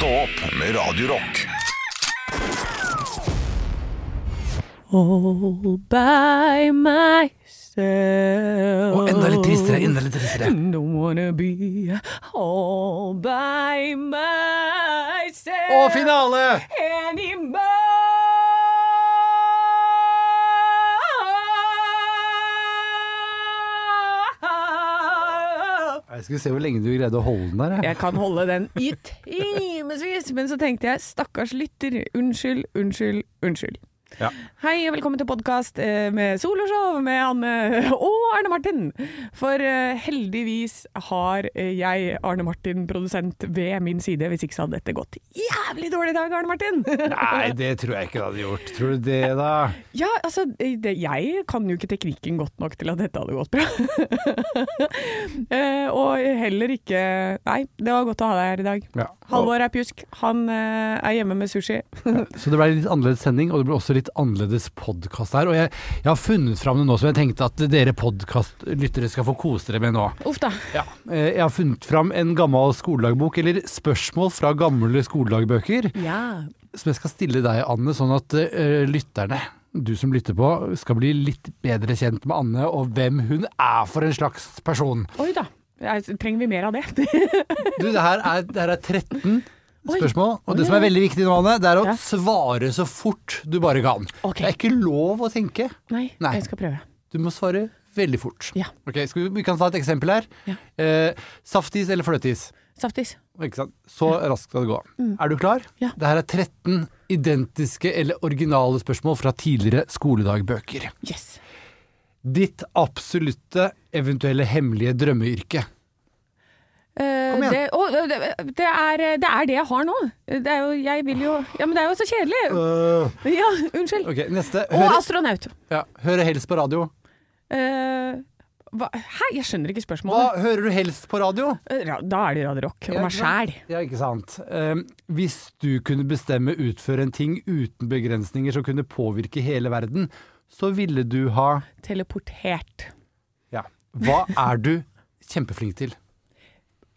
Stå opp med Radiorock. All by myself. Og enda litt tristere, enda litt tristere. Don't wanna be all by myself Og finale! anymore. Jeg skulle se hvor lenge du greide å holde den der. jeg. Kan holde den i timevis, men så tenkte jeg stakkars lytter, unnskyld, unnskyld, unnskyld. Ja. Hei og velkommen til podkast med soloshow med Anne og Arne Martin. For eh, heldigvis har eh, jeg, Arne Martin, produsent, ved min side. Hvis ikke så hadde dette gått jævlig dårlig i dag, Arne Martin. Nei, det tror jeg ikke det hadde gjort. Tror du det, da? Ja, altså, det, jeg kan jo ikke teknikken godt nok til at dette hadde gått bra. Eh, og heller ikke Nei, det var godt å ha deg her i dag. Ja. Halvor er pjusk. Han eh, er hjemme med sushi. Så det ble litt annerledes sending, og det ble også litt annerledes podkast her. Og jeg, jeg har funnet fram det nå som jeg tenkte at dere podkastlyttere skal få kose dere med nå. Uff da. Ja. eh, Jeg har funnet fram en gammel skoledagbok, eller spørsmål fra gamle skoledagbøker, Ja. som jeg skal stille deg, Anne, sånn at uh, lytterne, du som lytter på, skal bli litt bedre kjent med Anne, og hvem hun er for en slags person. Oi da. Trenger vi mer av det? Du, det her er, det her er 13 Oi. Spørsmål, og det som er veldig viktig nå, Anne, det er å Ja. svare så fort du bare kan. Okay. Det er ikke lov å tenke. Nei, Nei. jeg skal prøve. Du må svare veldig fort. Ja. Okay, vi, vi kan ta et eksempel her. Ja. Eh, saftis eller fløteis? Saftis. Så raskt skal det gå. Er du klar? Mm. Ja. Det her er 13 identiske eller originale spørsmål fra tidligere skoledagbøker. Yes. Ditt absolutte, eventuelle hemmelige drømmeyrke. Eh, Kom igjen. Det, å, det, det, er, det er det jeg har nå. Det er jo, jeg vil jo Ja, men det er jo så kjedelig. Ja, unnskyld. Okay, neste. Og astronaut. ja, høre helst på radio. Uh, hva? Hæ, jeg skjønner ikke spørsmålet. Hva hører du helst på radio? Da er det Radio Rock og Ja, meg sjæl. Ja, ikke sant. Um, hvis du kunne bestemme utføre en ting uten begrensninger som kunne påvirke hele verden, så ville du ha Teleportert. Ja. Hva er du kjempeflink til?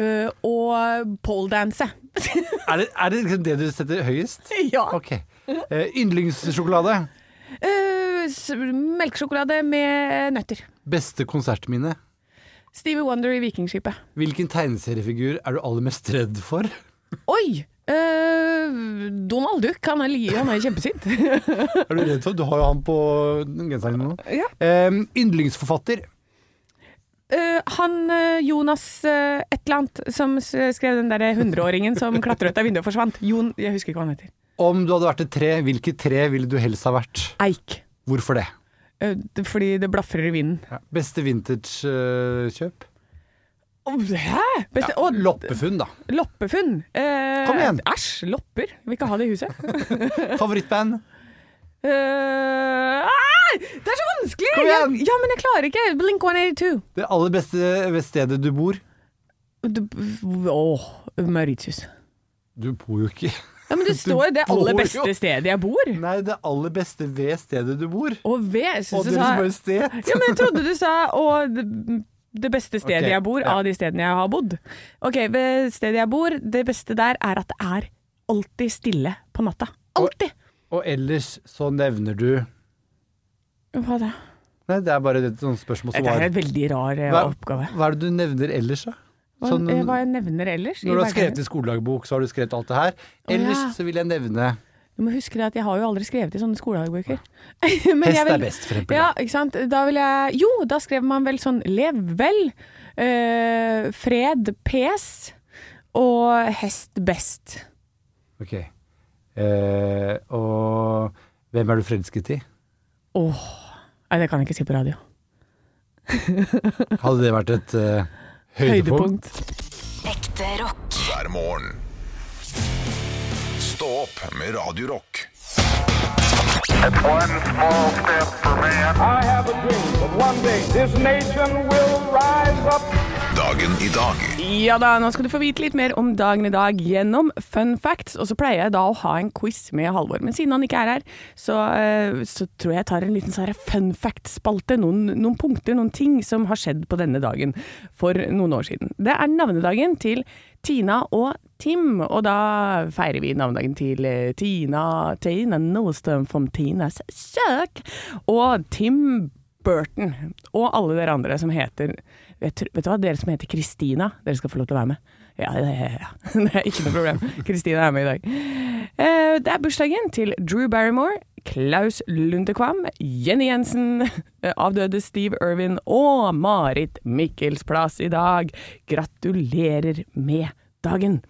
Eh, og poledanse. Er det, er det liksom det du setter høyest? ja. Ok. Uh, yndlingssjokolade. Uh, melkesjokolade med nøtter. Beste konsertminne. Stevie Wonder i Vikingskipet. Hvilken tegneseriefigur er du aller mest redd for? Oi! Uh, Donald Duck, han er, han er kjempesint. Er du redd for? Du har jo han på genseren din nå. Ja. Uh, yndlingsforfatter. Eh, han eh, Jonas uh, et eller annet som skrev den derre hundreåringen som klatret ut av vinduet og forsvant. Jon, jeg husker ikke hva han heter. Om du hadde vært et tre, hvilket tre ville du helst ha vært? Eik. Hvorfor det? Uh, fordi det blafrer i vinden. Ja. Beste vintage-kjøp? Å, Hæ? Beste, ja, Loppefunn, da. Loppefunn. Kom igjen. Æsj, lopper. Vil ikke ha det i huset. Favorittband? Ah, det er så vanskelig! Kom igjen. Jeg, ja, men jeg klarer ikke. Blink 182. Det aller beste stedet du bor? Du- Åh, Mauritius. Du bor jo ikke Ja, men det står det aller beste stedet jeg bor. Nei, det aller beste ved stedet du bor. Og ved synes Og du det sa- sted. Ja, men jeg trodde du sa og det beste stedet okay, jeg bor, ja. av de stedene jeg har bodd. Ok, ved stedet jeg bor, det beste der er at det er alltid stille på natta. Alltid! Og ellers så nevner du Hva da? Nei, det er bare et sånt spørsmål som var Det er en veldig rar eh, hva, oppgave. hva er det du nevner ellers, da? Hva, Sånn, eh, hva jeg nevner ellers? i når du har hverdagen? skrevet i skoledagbok, så har du skrevet alt det her. Å, Ellers ja. så vil jeg nevne Du må huske det at jeg har jo aldri skrevet i sånne skoledagbøker. Hest er best, for eksempel. Ja, ikke sant. Da vil jeg Jo, da skrev man vel sånn Lev vel, eh, fred, pes og hest best. Ok. Eh, og hvem er du forelsket i? Åh, nei, det kan jeg ikke si på radio. Hadde det vært et uh, høydepunkt? Ekte rock. hver morgen. Stå opp med Radio Rock. One small step for man. I have a dream that one day this nation will. Dagen i dag. Ja da, nå skal du få vite litt mer om dagen i dag gjennom fun facts. Og så pleier jeg da å ha en quiz med Halvor, men siden han ikke er her, så, eh, så tror jeg jeg tar en liten sånn fun fact-spalte. Noen, noen punkter, noen ting som har skjedd på denne dagen for noen år siden. Det er navnedagen til Tina og Tim, og da feirer vi navnedagen til eh, Tina Tina Nordstrøm from Tinas kjøk og Tim Burton og alle dere andre som heter vet, vet du hva, dere som heter Kristina, dere skal få lov til å være med. Ja, ja, ja. Det er ikke noe problem. Kristina er med i dag. Eh, Det er bursdagen til Drew Barrymore, Klaus Lundekvam, Jenny Jensen, avdøde Steve Irwin og Marit Mikkelsplass i dag. Gratulerer med dagen.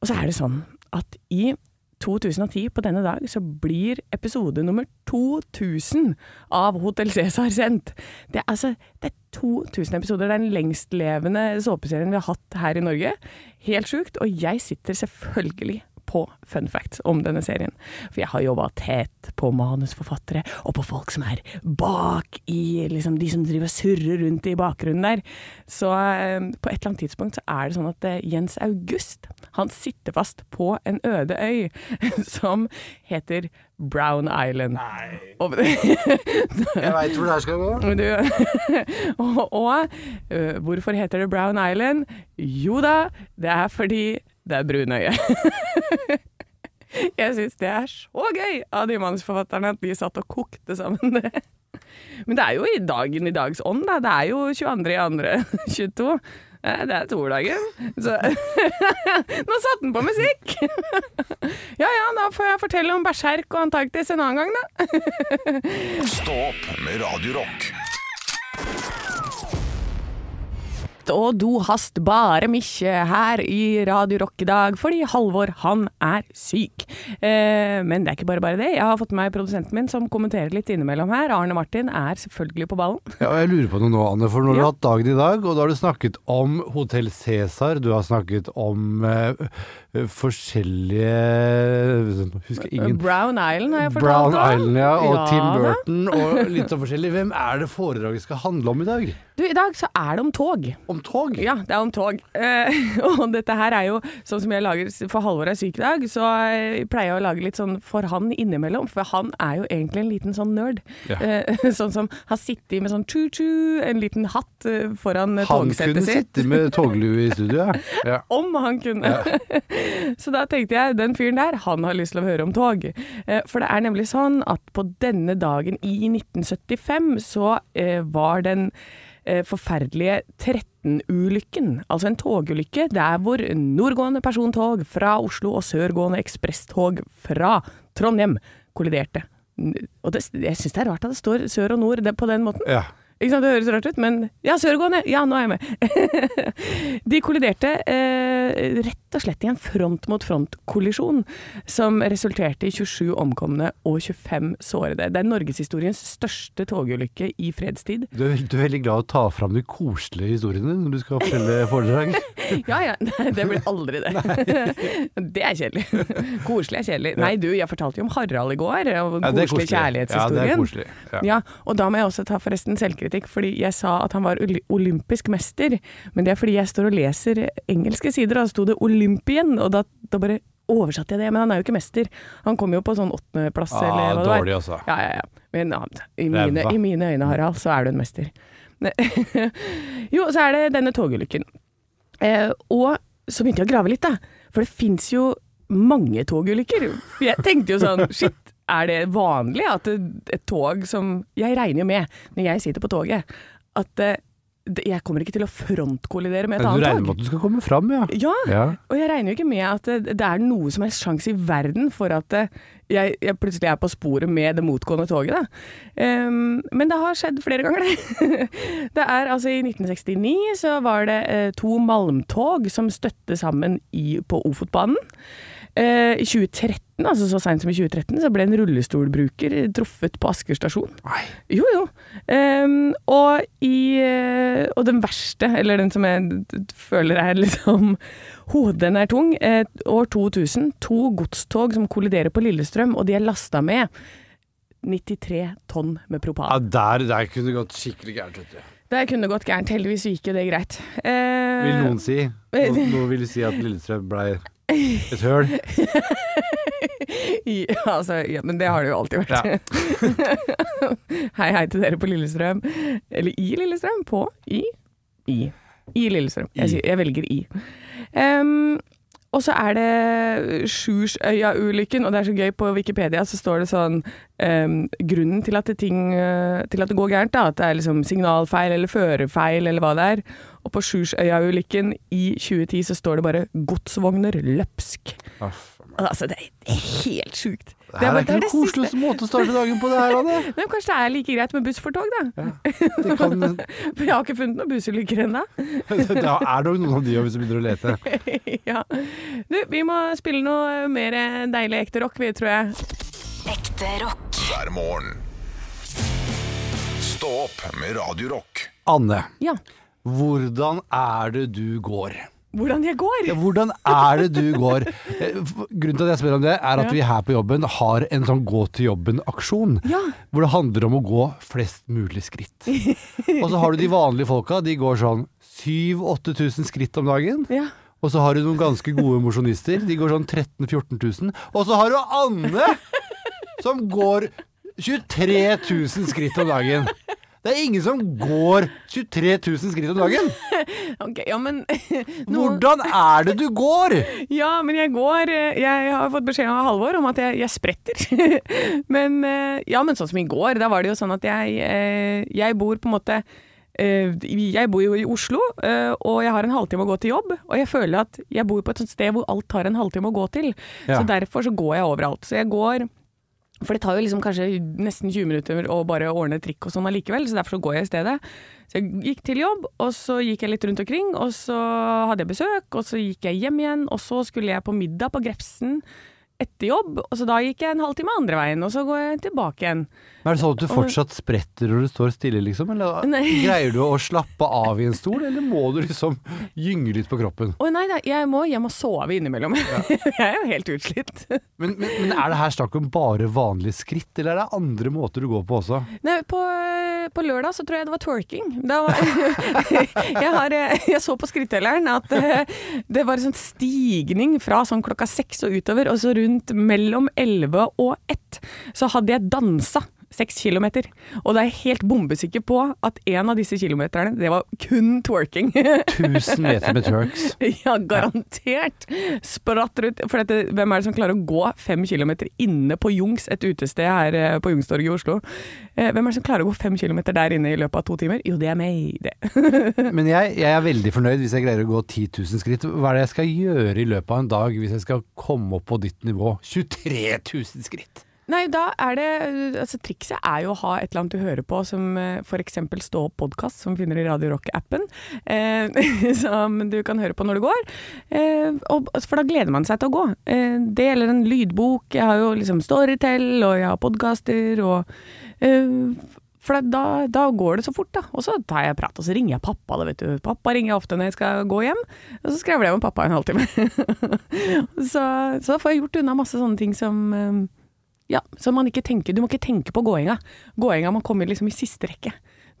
Og så er det sånn at i 2010 på denne dag så blir episode nummer 2000 av Hotell Cæsar sendt. Det er altså det er 2000 episoder. Det er den lengstlevende såpeserien vi har hatt her i Norge. Helt sjukt. Og jeg sitter selvfølgelig på fun facts om denne serien. For jeg har jobba tett på manusforfattere, og på folk som er bak i liksom De som driver og surrer rundt i bakgrunnen der. Så eh, på et eller annet tidspunkt så er det sånn at eh, Jens August han sitter fast på en øde øy som heter Brown Island. Og, Jeg veit hvor det her skal gå. du, og, og øh, hvorfor heter det Brown Island? Jo da, det er fordi det er brunøye. Jeg syns det er så gøy av de manusforfatterne at de satt og kokte sammen det. Men det er jo i dagen i dags ånd, da. Det er jo 22. i andre 22. Eh, Det er torsdagen. Så Nå satte den på musikk! Ja ja, da får jeg fortelle om Berserk og Antarktis en annen gang, da. Stå opp med Radio Og du hast bare mykje her i Radio Rock i dag, fordi Halvor, han er syk. Eh, men det er ikke bare bare det. Jeg har fått med meg produsenten min som kommenterer litt innimellom her. Arne Martin er selvfølgelig på ballen. Ja, jeg lurer på noe nå, Anne, for nå har du hatt dagen i dag, og da har du snakket om Hotell Cæsar, du har snakket om eh, forskjellige Husker ingen Brown Island har jeg fortalt Brown. Island, ja, og Ja Tim. Burton, og litt sånn forskjellig. Hvem er det foredraget skal handle om i dag? Du, i dag så er det om tog. Om tog? Ja, det er om tog. Eh, og dette her er jo sånn som jeg lager For Halvor er syk i dag, så jeg pleier jeg å lage litt sånn for han innimellom. For han er jo egentlig en liten sånn nerd. Ja. Eh, sånn som har sittet med sånn tu-tu, en liten hatt foran togsettet sitt. Han kunne sitte med toglue i studio, ja. ja. Om han kunne. Så da tenkte jeg, den fyren der, han har lyst til å høre om tog. Eh, For det er nemlig sånn at på denne dagen i 1975 så eh, var den eh, forferdelige 13-ulykken, altså en togulykke der hvor nordgående persontog fra Oslo og sørgående ekspresstog fra Trondheim kolliderte. Og det, jeg syns det er rart at det står sør og nord det, på den måten. ja. Ikke sant, Det høres rart ut, men ja, sørgående. Ja, nå er jeg med. De kolliderte eh, rett og slett i en front-mot-front-kollisjon, som resulterte i 27 omkomne og 25 sårede. Det er norgeshistoriens største togulykke i fredstid. Du, er, du er veldig glad å ta fram de koselige historiene når du skal fortelle foredrag. Ja ja, det blir aldri det. Det er kjedelig. Koselig er kjedelig. Nei du, jeg fortalte jo om Harald i går, og den Ja, koselig. Ja, det er koselig. Ja. Ja, og da må jeg også ta forresten selvkritikk, fordi jeg sa at han var olympisk mester, men det er fordi jeg står og leser engelske sider, og da sto det Olympien, og da, da bare oversatte jeg det, men han er jo ikke mester. Han kom jo på sånn åttendeplass, Ah, eller hva det var. dårlig, altså. Ja, ja, ja. Men ja, i, mine, i mine øyne, Harald, så er du en mester. jo, så er det denne togulykken. Eh, og så begynte jeg å grave litt, da. For det fins jo mange togulykker. Jeg tenkte jo sånn, shit, er det vanlig at et tog som Jeg regner jo med, når jeg sitter på toget, at eh, jeg kommer ikke til å frontkollidere med et annet tog. du regner med at du skal komme fram, ja? Ja, Ja. og jeg regner jo ikke med at det, det er noe som helst sjanse i verden for at eh, jeg, jeg plutselig er på sporet med det motgående toget. Da. Um, men det har skjedd flere ganger, det. det er altså I 1969 så var det uh, to malmtog som støtte sammen i, på Ofotbanen. Eh, I 2013, altså så seint som i 2013, så ble en rullestolbruker truffet på Asker stasjon. Nei. Jo, jo. Um, og, i, eh, og den verste, eller den som jeg føler er liksom Ho, den er tung. Eh, år 2000. To godstog som kolliderer på Lillestrøm, og de er lasta med 93 tonn med propan. Ja, der, der kunne det gått skikkelig gærent, vet du. Der kunne det gått gærent. Heldigvis gikk jo det greit. Eh, Vil noen si. Nå, noen vil du si at Lillestrøm blei et høl. Ja, altså, ja, men det har det jo alltid vært. hei, hei til dere på Lillestrøm. Eller i Lillestrøm. På i i. I Lillestrøm. I. Jeg, jeg velger i. Em, og så er det Sjursøya-ulykken, og det er så gøy på Wikipedia, så står det sånn um, Grunnen til at, det ting, eh, til at det går gærent, da, at det er liksom signalfeil eller førerfeil eller hva det er. Og på Sjursøya-ulykken i 2010 så står det bare 'godsvogner løpsk'. Altså, det er helt sjukt. Det her er bare- ikke noen den koseligste måte å starte dagen på det her, Anne. Men kanskje det er like greit med buss for tog, da. Ja, kan, For jeg har ikke funnet noen bussulykker ennå. det er nok noen av de òg, hvis du begynner å lete. ja. Du, vi må spille noe mer deilig ekte rock, vi, tror jeg. Ekte rock. hver morgen. Stå opp med Radiorock. Anne, Ja. hvordan er det du går? Hvordan jeg går. Ja, hvordan er det du går? Eh, Grunnen til at jeg spør om det, er at Ja. vi her på jobben har en sånn gå til jobben-aksjon. Ja. Hvor det handler om å gå flest mulig skritt. Og så har du de vanlige folka, de går sånn 7000-8000 skritt om dagen. Ja. Og så har du noen ganske gode mosjonister, de går sånn 13 000-14 000. Og så har du Anne, som går 23 000 skritt om dagen. Det er ingen som går 23 000 skritt om dagen. Ok, ja, men nå- Hvordan er det du går? Ja, men jeg går eh, Jeg har fått beskjed av Halvor om at jeg, jeg spretter. men eh, Ja, men sånn som i går, da var det jo sånn at jeg eh, Jeg bor på en måte jeg bor jo i Oslo, og jeg har en halvtime å gå til jobb. Og jeg føler at jeg bor på et sted hvor alt har en halvtime å gå til. Ja. Så derfor så går jeg overalt. Så jeg går For det tar jo liksom kanskje nesten 20 minutter å bare ordne trikk og sånn allikevel, så derfor så går jeg i stedet. Så jeg gikk til jobb, og så gikk jeg litt rundt omkring, og så hadde jeg besøk, og så gikk jeg hjem igjen, og så skulle jeg på middag på Grefsen etter jobb, og så da gikk jeg en halvtime andre veien, og så går jeg tilbake igjen. Men Er det sånn at du fortsatt spretter når du står stille, liksom? Eller Nei. greier du å slappe av i en stol, eller må du liksom gynge litt på kroppen? Å nei, da, jeg må hjem og sove innimellom. jeg er jo helt utslitt. Men, men, men er det her snakk om bare vanlige skritt, eller er det andre måter du går på også? Nei, på, på lørdag så tror jeg det var twerking. Da var, jeg, har, jeg så på skrittelleren at det var en sånn stigning fra sånn klokka seks og utover, og så rundt mellom elleve og ett så hadde jeg dansa. Seks kilometer. Og da er jeg helt bombesikker på at en av disse kilometerne, det var kun twerking. 1000 meter med twerks. Ja, garantert. Spratt ut. For dette, hvem er det som klarer å gå fem kilometer inne på Jungs, et utested her eh, på Jungstorget i Oslo? Eh, Hvem er det som klarer å gå fem kilometer der inne i løpet av to timer? Jo, det er meg, det. Men jeg, jeg er veldig fornøyd hvis jeg greier å gå 10 000 skritt. Hva er det jeg skal gjøre i løpet av en dag hvis jeg skal komme opp på ditt nivå? 23 000 skritt! Nei, da er det Altså, trikset er jo å ha et eller annet du hører på, som f.eks. for eksempel Stå opp podkast, som finner i Radio Rock-appen. Eh, som du kan høre på når du går. Eh, og, for da gleder man seg til å gå. Eh, det gjelder en lydbok. Jeg har jo liksom Storytel, og jeg har podkaster, og eh, for da, da går det så fort, da. Og så tar jeg prat, og så ringer jeg pappa. Da, vet du. Pappa ringer jeg ofte når jeg skal gå hjem, og så skravler jeg med pappa en halvtime. så, så da får jeg gjort unna masse sånne ting som eh, ja, så man ikke tenker, Du må ikke tenke på gåinga. Gåinga må komme liksom i siste rekke.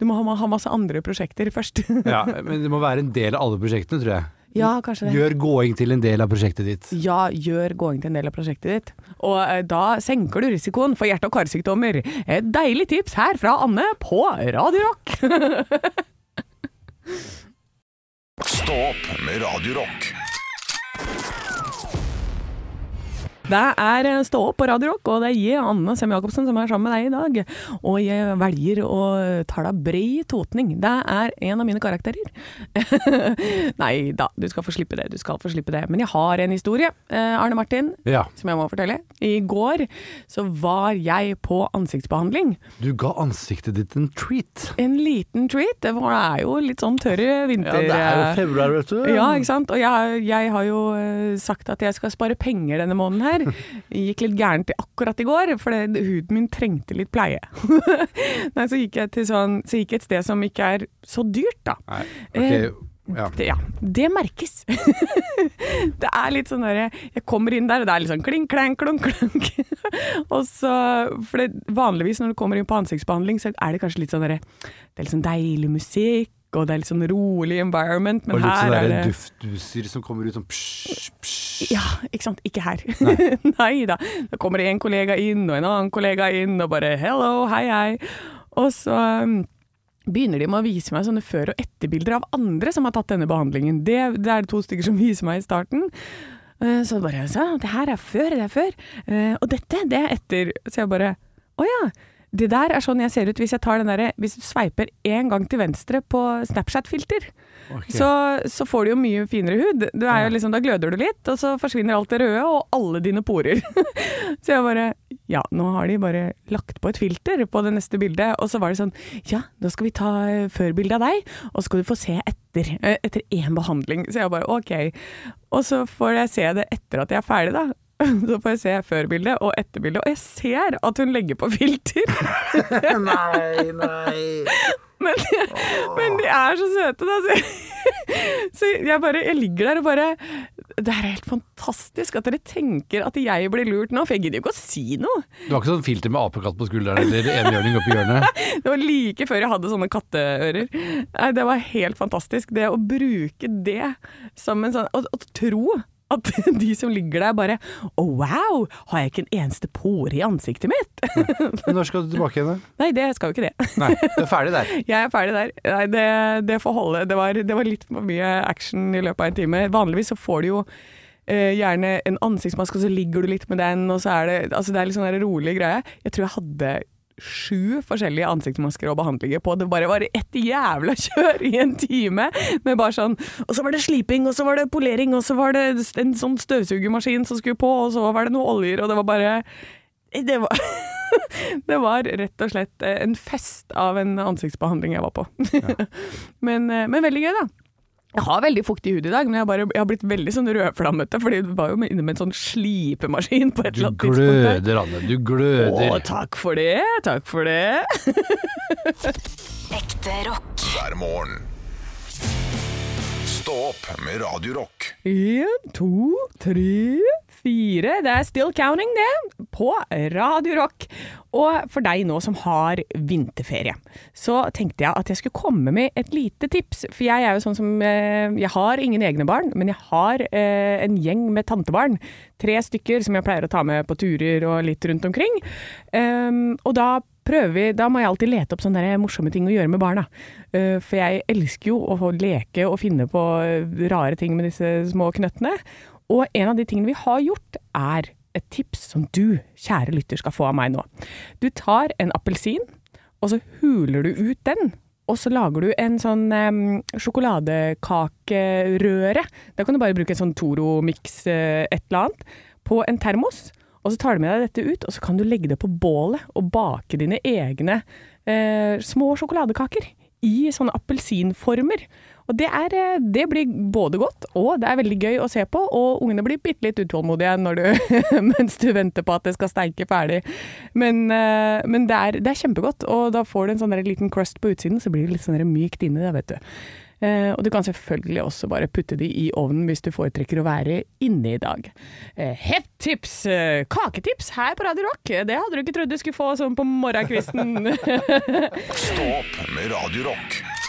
Du må ha, ha masse andre prosjekter først. Ja, men det må være en del av alle prosjektene, tror jeg. ja, kanskje det. Gjør gåing til en del av prosjektet ditt. Ja, gjør gåing til en del av prosjektet ditt. Og eh, da senker du risikoen for hjerte- og karsykdommer. Et deilig tips her fra Anne på Radio Rock. Stå opp med Radio Rock. Det er eh, Stå opp på Radio Rock, og det er jeg, Anne Sem Jacobsen, som er sammen med deg i dag. Og jeg velger å ta deg bred totning. Det er en av mine karakterer. Nei da, du skal få slippe det. Du skal få slippe det. Men jeg har en historie, eh, Arne Martin, Ja. som jeg må fortelle. I går så var jeg på ansiktsbehandling. Du ga ansiktet ditt en treat. En liten treat. Det er jo litt sånn tørre vinter... Ja, det er jo februar, vet du. Ja, ikke sant. Og jeg, jeg har jo eh, sagt at jeg skal spare penger denne måneden her. Gikk litt gærent akkurat i går, for det, huden min trengte litt pleie. Nei, så gikk jeg til sånn Så gikk jeg et sted som ikke er så dyrt, da. Nei, okay. Ja. Det, ja, det merkes. det er litt sånn derre Jeg kommer inn der, og det er litt sånn kling, klang, klunk, klunk. og så For det, vanligvis når du kommer inn på ansiktsbehandling, så er det kanskje litt sånn derre Det er litt sånn deilig musikk, og det er litt sånn rolig environment, men her er det Litt sånn duftduser som kommer ut sånn psj, psj. ja, ikke sant. Ikke her. Nei da. Da kommer det en kollega inn, og en annen kollega inn, og bare 'hello, hei, hei'. Og så um, begynner de med å vise meg sånne før- og etterbilder av andre som har tatt denne behandlingen. Det, det er to stykker som viser meg i starten. Eh, Så bare sa, det her er før, det er før. Eh, Og dette, det er etter. Så jeg bare Å ja. Det der er sånn jeg ser ut hvis jeg tar den derre Hvis du sveiper én gang til venstre på Snapchat-filter. okay. Så, så får du jo mye finere hud. Du er jo liksom, da gløder du litt, og så forsvinner alt det røde og alle dine porer. så jeg bare Ja, nå har de bare lagt på et filter på det neste bildet. Og så var det sånn Ja, da skal vi ta førbilde av deg, og så skal du få se etter. eh, Etter én behandling. Så jeg bare OK. Og så får jeg se det etter at jeg er ferdig, da. Så får jeg se før-bildet og etter-bildet, og jeg ser at hun legger på filter. Nei, nei. Men, men de er så søte, da. Så jeg, så jeg bare Jeg ligger der og bare Det er helt fantastisk at dere tenker at jeg blir lurt nå, for jeg gidder jo ikke å si noe. Du har ikke sånn filter med apekatt på skulderen eller enhjørning oppi hjørnet? Det var like før jeg hadde sånne katteører. Nei, det var helt fantastisk. Det å bruke det som en sånn Å å tro at de som ligger der bare Å, wow! Har jeg ikke en eneste pore i ansiktet mitt? Men Når skal du tilbake igjen? da? Nei, det skal jo ikke det. Nei, du er ferdig der. Jeg er ferdig der. Nei, det, det får holde. Det var, det var litt for mye action i løpet av en time. Vanligvis så får du jo eh, gjerne en ansiktsmaske, og så ligger du litt med den, og så er det Altså, det er litt sånn rolig greie. Jeg tror jeg hadde sju forskjellige ansiktsmasker og behandlinger på. Det bare var ett jævla kjør i en time med bare sånn Og så var det sliping, og så var det polering, og så var det en sånn støvsugermaskin som skulle på, og så var det noe oljer, og det var bare Det var det var rett og slett eh, en fest av en ansiktsbehandling jeg var på. men, eh, men veldig gøy, da. Jeg har veldig fuktig hud i dag, men jeg har, bare, jeg har blitt veldig sånn rødflammete, fordi du var jo inne med en sånn slipemaskin på et eller annet tidspunkt. Du gløder, Anne. Du Å, gløder. takk for det, takk for det. Ekte rock. hver morgen. Stå opp med Radio Rock. En, to, tre, fire. Det er still counting, det. På Radio Rock. Og for deg nå som har vinterferie, så tenkte jeg at jeg skulle komme med et lite tips. For jeg er jo sånn som eh, Jeg har ingen egne barn, men jeg har eh, en gjeng med tantebarn. Tre stykker som jeg pleier å ta med på turer og litt rundt omkring. Um, og da prøver vi, da må jeg alltid lete opp sånne morsomme ting å gjøre med barna. Eh, for jeg elsker jo å leke og finne på rare ting med disse små knøttene. Og en av de tingene vi har gjort, er et tips som du, kjære lytter, skal få av meg nå. Du tar en appelsin, og så huler du ut den. Og så lager du en sånn em, sjokoladekakerøre. Da kan du bare bruke en sånn Toro-miks, eh, et eller annet, på en termos. Og så tar du med deg dette ut, og så kan du legge det på bålet og bake dine egne eh, små sjokoladekaker i sånne appelsinformer. Og det, er, eh, det blir både godt, og det er veldig gøy å se på, og ungene blir bitte litt utålmodige du, mens du venter på at det skal steike ferdig. Men, eh, men det, er, det er kjempegodt, og da får du en sånn liten crust på utsiden, så blir det litt sånn mykt inni det, vet du. Eh, og du kan selvfølgelig også bare putte de i ovnen hvis du foretrekker å være inne i dag. Eh, tips! Eh, kaketips her på Radio Rock! Det hadde du ikke trodd du skulle få sånn på morgenkvisten. Stå opp med Radio Rock.